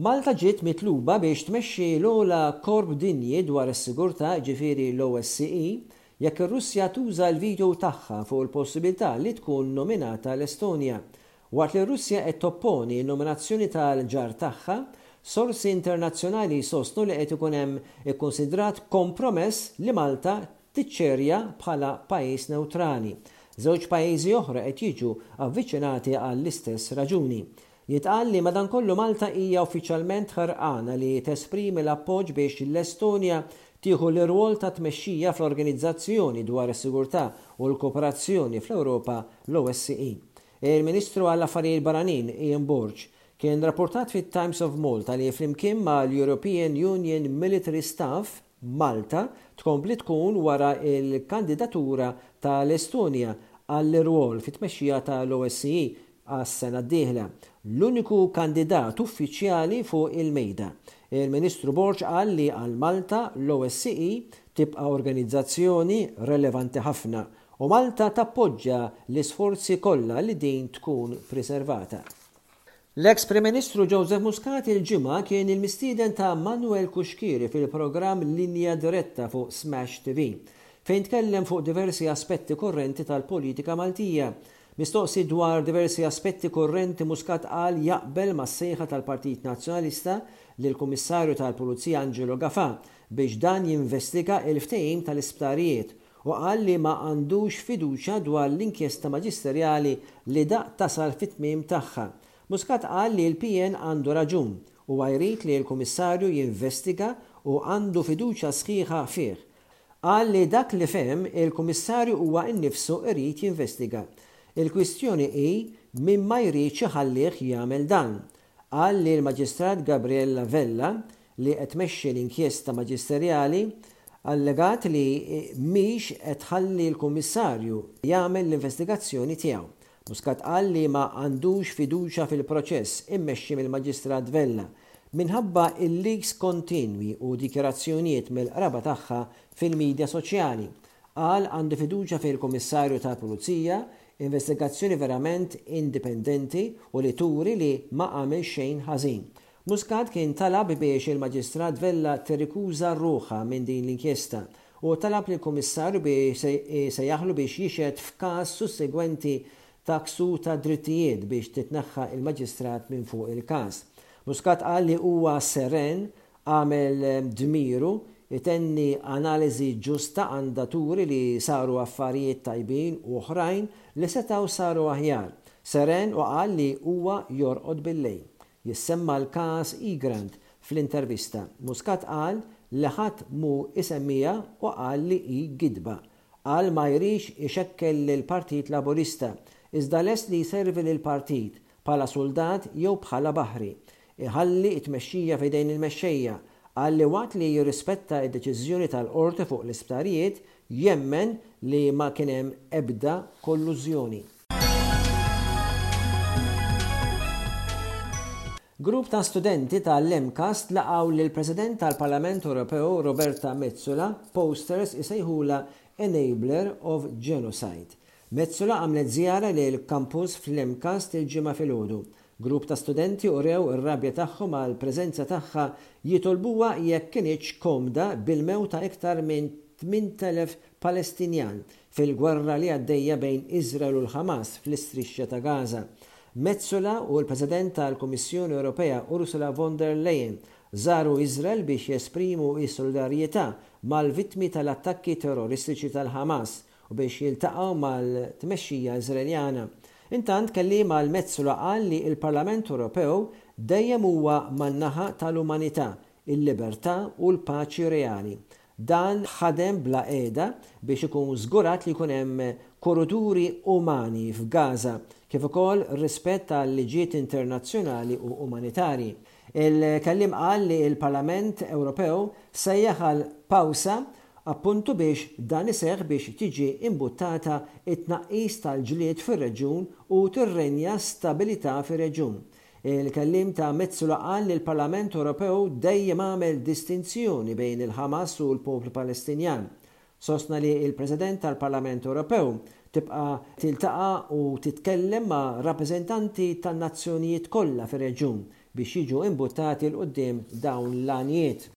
Malta ġiet mitluba biex tmexxi l-ogħla korp dinji dwar is-sigurtà, jiġifieri l-OSCE, jekk ir-Russja tuża l-veto tagħha fuq il-possibilità li tkun nominata l-Estonja. Waqt li r-Russja qed topponi n-nominazzjoni tal-ġar tagħha, sorsi internazzjonali jsostnu li qed ikun hemm ikkunsidrat kompromess li Malta tiċċerja bħala pajjiż newtrali. Żewġ pajjiżi oħra qed jiġu avviċinati għall-istess raġuni. Jitqal li madankollu Malta hija uffiċjalment ħerqana li tesprimi l-appoġġ biex l-Estonja tieħu l-irwol ta' tmexxija fl-Organizzazzjoni dwar is-Sigurtà u l-Kooperazzjoni fl-Ewropa, l-OSCE. Il-Ministru għall-Affarijiet Barranin, Ian Borg, kien rappurtat fit-Times of Malta li flimkien mal-European Union Military Staff, Malta tkompli tkun wara l-kandidatura tal-Estonja għall-irwol fit-tmexxija tal-OSCE għas-sena d-dieħla, l-uniku kandidat uffiċjali fuq il-mejda. Il-Ministru Borg qal li għal Malta l-OSCE tibqa' organizzazzjoni relevanti ħafna u Malta tappoġġa l-isforzi kollha li din tkun priservata. L-eks Prim Ministru Joseph Muscat il-Ġimgħa kien il-mistieden ta' Manuel Cuschieri fil-programm Linja Diretta fuq Smash TV, fejn tkellem fuq diversi aspetti kurrenti tal-politika Maltija. Mistoqsi dwar diversi aspetti kurrenti Muscat qal jaqbel mas-sejħa tal-Partit Nazzjonalista lill-Kummissarju tal-Pulizija Angelo Gafà biex dan jinvestiga il-ftehim tal-isptarijiet u qal li ma għandux fiduċja dwar l-inkjesta maġisterjali li daqt tasal fit-tmiem tagħha. Muscat qal li l-PN għandu raġun, huwa jrid li l-Kummissarju jinvestiga u għandu fiduċja sħiħa fih. Qal li dak li fehem il-Kummissarju huwa nnifsu jrid jinvestiga. Il-kwistjoni hi min ma jridx iħallih jagħmel dan. Qal li l-Maġistrat Gabriella Vella li qed tmexxi l-inkjesta maġisterjali allegat li mhix qed tħalli l-Kummissarju jagħmel l-investigazzjoni tiegħu. Muscat qal li ma għandux fiduċja fil-proċess immexxi mill-Maġistrat Vella minħabba l-leaks kontinwi u dikjarazzjonijiet mill-qraba tagħha fil-midja soċjali. Qal għandu fiduċja fil-Kummissarju tal-Pulizija Investigazzjoni verament indipendenti u li turi li ma għamel xejn ħażin. Muscat kien talab biex il-Maġistrat Vella tirrikuża ruħha minn din l-inkjesta u talab lill-Kummissarju biex isejjaħlu biex jixhed f'każ sussegwenti ta' ksur tad-drittijiet biex titneħħa il-Maġistrat minn fuq il-każ. Muscat qal li huwa seren għamel dmiru jtenni analiżi ġusta għandha turi li saru affarijiet tajbin u oħrajn li setgħu saru aħjar. Seren u qal li huwa jorqod bil-lejl. Jissemma l-każ Egrant fl-intervista. Muscat qal li ħadd mhu isemmiha u qal li hi gidba. Qal ma jridx ixekkel lill-Partit Laburista iżda lest li jservi lill-partit bħala suldat jew bħala baħri, iħalli t-tmexxija f'idejn il-mexxejja, qal li waqt li jirrispetta d-deċiżjoni tal-Qorti fuq l-isptarijiet, jemmen li ma kien hemm ebda kollużjoni. Grupp ta' studenti ta' l-MCAST laqgħu lill-President tal-Parlament Ewropew Roberta Metsola b'posters isejħulha Enabler of Genocide. Metsola għamlet żjara lill-kampus fl-MCAST il-Ġimgħa filgħodu. Grupp ta' studenti urew ir-rabja tagħhom għall-preżenza tagħha jitolbuha jekk kinitx komda bil-mewt ta' iktar minn 8,000 Palestinjan fil-gwerra li għaddejja bejn Iżrael u l-Ħamas fl-Istrixxa ta' Gaza. Metsola u l-President tal-Kummissjoni Ewropea Ursula von der Leyen żaru Iżrael biex jesprimu s-solidarjetà mal-vittmi tal-attakki terroristiċi tal-Ħamas u biex jiltaqgħu mal-tmexxija Iżraeljana. Intant, kelliem għal Metsola qal li l-Parlament Ewropew dejjem huwa man-naħa tal-umanità, il-libertà u l-paċi reali. Dan ħadem bla qiegħda biex ikun żgurat li jkun hemm koruduri umani f'Gaza, kif ukoll rispett għal liġijiet internazzjonali u umanitarji. Il-Kelliem qal li l-Parlament Ewropew sejjaħ għal pawsa appuntu biex dan iseħħ biex tiġi imbuttata t-tnaqqis tal-ġlied fir-reġjun u tirrenja stabilità fir-reġjun. Il-Kelliem ta' Metsola qal li l-Parlament Ewropew dejjem għamel distinzjoni bejn il-Ħamas u l-poplu Palestinjan. Sostna li l-President tal-Parlament Ewropew tibqa' tiltaqa' u titkellem ma' rappreżentanti tan-nazzjonijiet kollha fir-reġjun biex jiġu imbuttati 'l quddiem dawn l-għanijiet.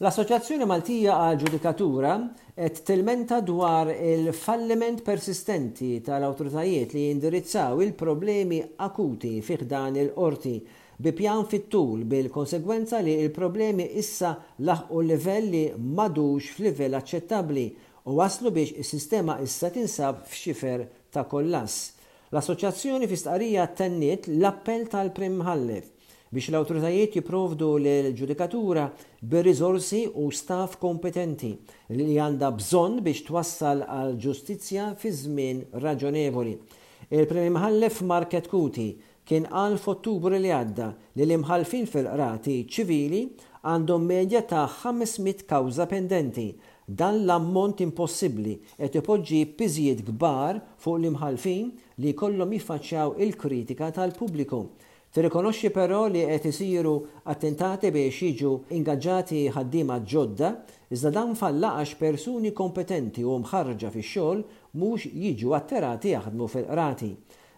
L-Assoċjazzjoni Maltija għall-Ġudikatura qed tilmenta dwar il-falliment persistenti tal-awtoritajiet li jindirizzaw il-problemi akuti fi ħdan il-Qorti bi pjan fit-tul bil-konsegwenza li l-problemi issa laħqu livell li m'għadux f'livell aċċettabbli u wasslu biex is-sistema issa tinsab f'xifer ta' kollass. L-Assoċjazzjoni fi stqarrija tenniet l-appell tal-Prim Mħallef biex l-awtoritajiet jipprovdu lill-ġudikatura bir-riżorsi u staff kompetenti li għandha bżonn biex twassal għall-ġustizzja fi żmien raġonevoli. Il-Prim Imħallef Market Cuti kien qal f'Ottubru li għadda li l-imħallfin fil-qrati ċivili għandhom medja ta' 500 kawża pendenti. Dan l-ammont impossibbli qed ipoġġi piżijiet kbar fuq l-imħallfin li jkollhom jiffaċċjaw il-kritika tal-pubbliku. Tirrikonoxxi però li qed isiru attentati biex jiġu ingaġġati ħaddiema ġodda, iżda dawn falla għax persuni kompetenti u mħarrġa fix-xogħol mhux jiġu atterati jaħdmu fil-qrati.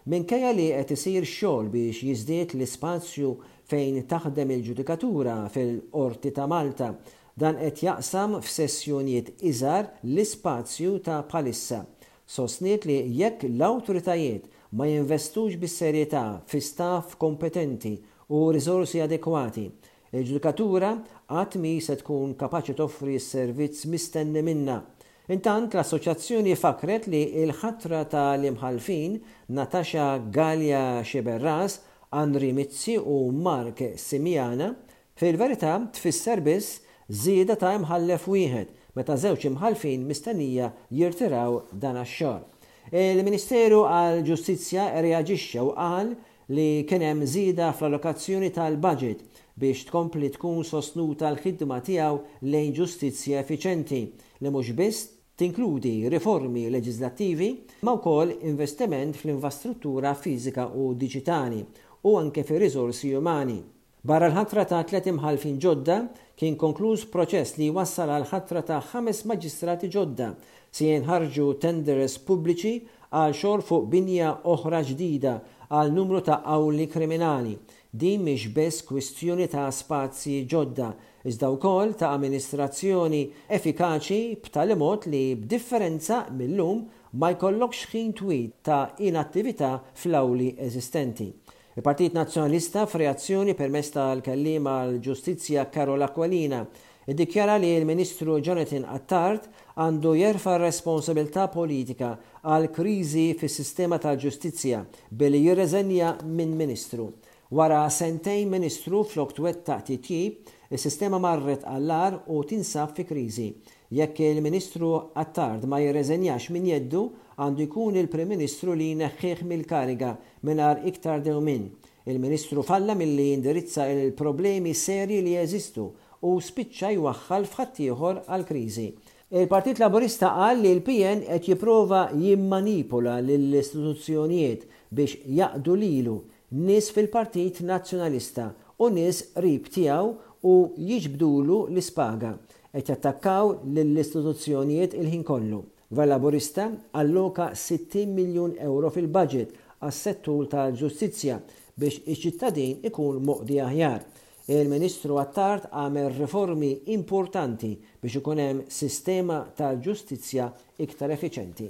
Minkejja li qed isir xogħol biex jiżdied l-ispazju fejn taħdem il-ġudikatura fil-Qorti ta' Malta, dan qed jaqsam f'sessjonijiet iżgħar l-ispazju ta' bħalissa. Sostniet li jekk l-awtoritajiet ma jinvestux bis-serjetà fi staff kompetenti u riżorsi adekwati, Il-ġudikatura qatt mhi se tkun kapaċi toffri s-servizz mistenni minnha. Intant, l-Assoċjazzjoni fakkret li l-ħatra ta' l-imħallfin Natasha Galea Sciberras, Anri Mizzi u Mark Simiana fil-verità tfisser biss żieda ta' imħallef wieħed meta żewġ imħallfin mistennija jirtiraw dan għax-xogħol. Il-Ministeru għall-Ġustizzja irreaġixxa u qal li kien hemm żieda fl-allokazzjoni tal-baġit biex tkompli tkun sostnuta l-ħidma tiegħu lejn ġustizzja effiċjenti li mhux biss tinkludi riformi leġiżlattivi imma wkoll investiment fl-invastruttura fiżika u diġitali u anke fir-riżorsi umani. Barra l-ħatra ta' tliet imħallfin ġodda, kien konkluż proċess li wassal għall-ħatra ta' ħames maġistrati ġodda. Se jinħarġu tenders pubbliċi għal xogħol fuq binja oħra ġdida għal numru ta' awli kriminali. Din mhix biss kwistjoni ta' spazji ġodda, iżda wkoll ta' amministrazzjoni effikaċi b'tali mod li b'differenza mil-lum ma jkollokx ħin twil ta' inattività fl-awli eżistenti. Il-Partit Nazzjonalista, f'reazzjoni permezz tal-kelliem għall-Ġustizzja Karol Aquilina, iddikjara li l-Ministru Jonathan Attard għandu jerfa' r-responsabilità politika għall-kriżi fis-sistema tal-ġustizzja billi jirreżenja minn Ministru. Wara sentejn Ministru flok twettaq titjib, is-sistema marret għall-agħar u tinsab fi kriżi. Jekk il-Ministru Attard ma jirreżenjax minn jeddu, għandu jkun il-Prim Ministru li jneħħih mill-kariga mingħajr iktar dewmien. Il-Ministru falla milli jindirizza il-problemi serji li jeżistu u spiċċa jwaħħal f'ħaddieħor għall-kriżi. Il-Partit Laburista qal li l-PN qed jipprova jimmanipola lill-istituzzjonijiet biex jaqdu lilu nies fil-Partit Nazzjonalista u nies qrib tiegħu u jiġbdulu l-ispaga, qed jattakkaw lill-istituzzjonijiet il-ħin kollu. Gvern Laburista alloka 60 miljun ewro fil-budget għas-settur tal-ġustizzja biex iċ-ċittadin ikun moqdi aħjar. Il-Ministru Attard għamel riformi importanti biex ikun hemm sistema tal-ġustizzja iktar effiċenti.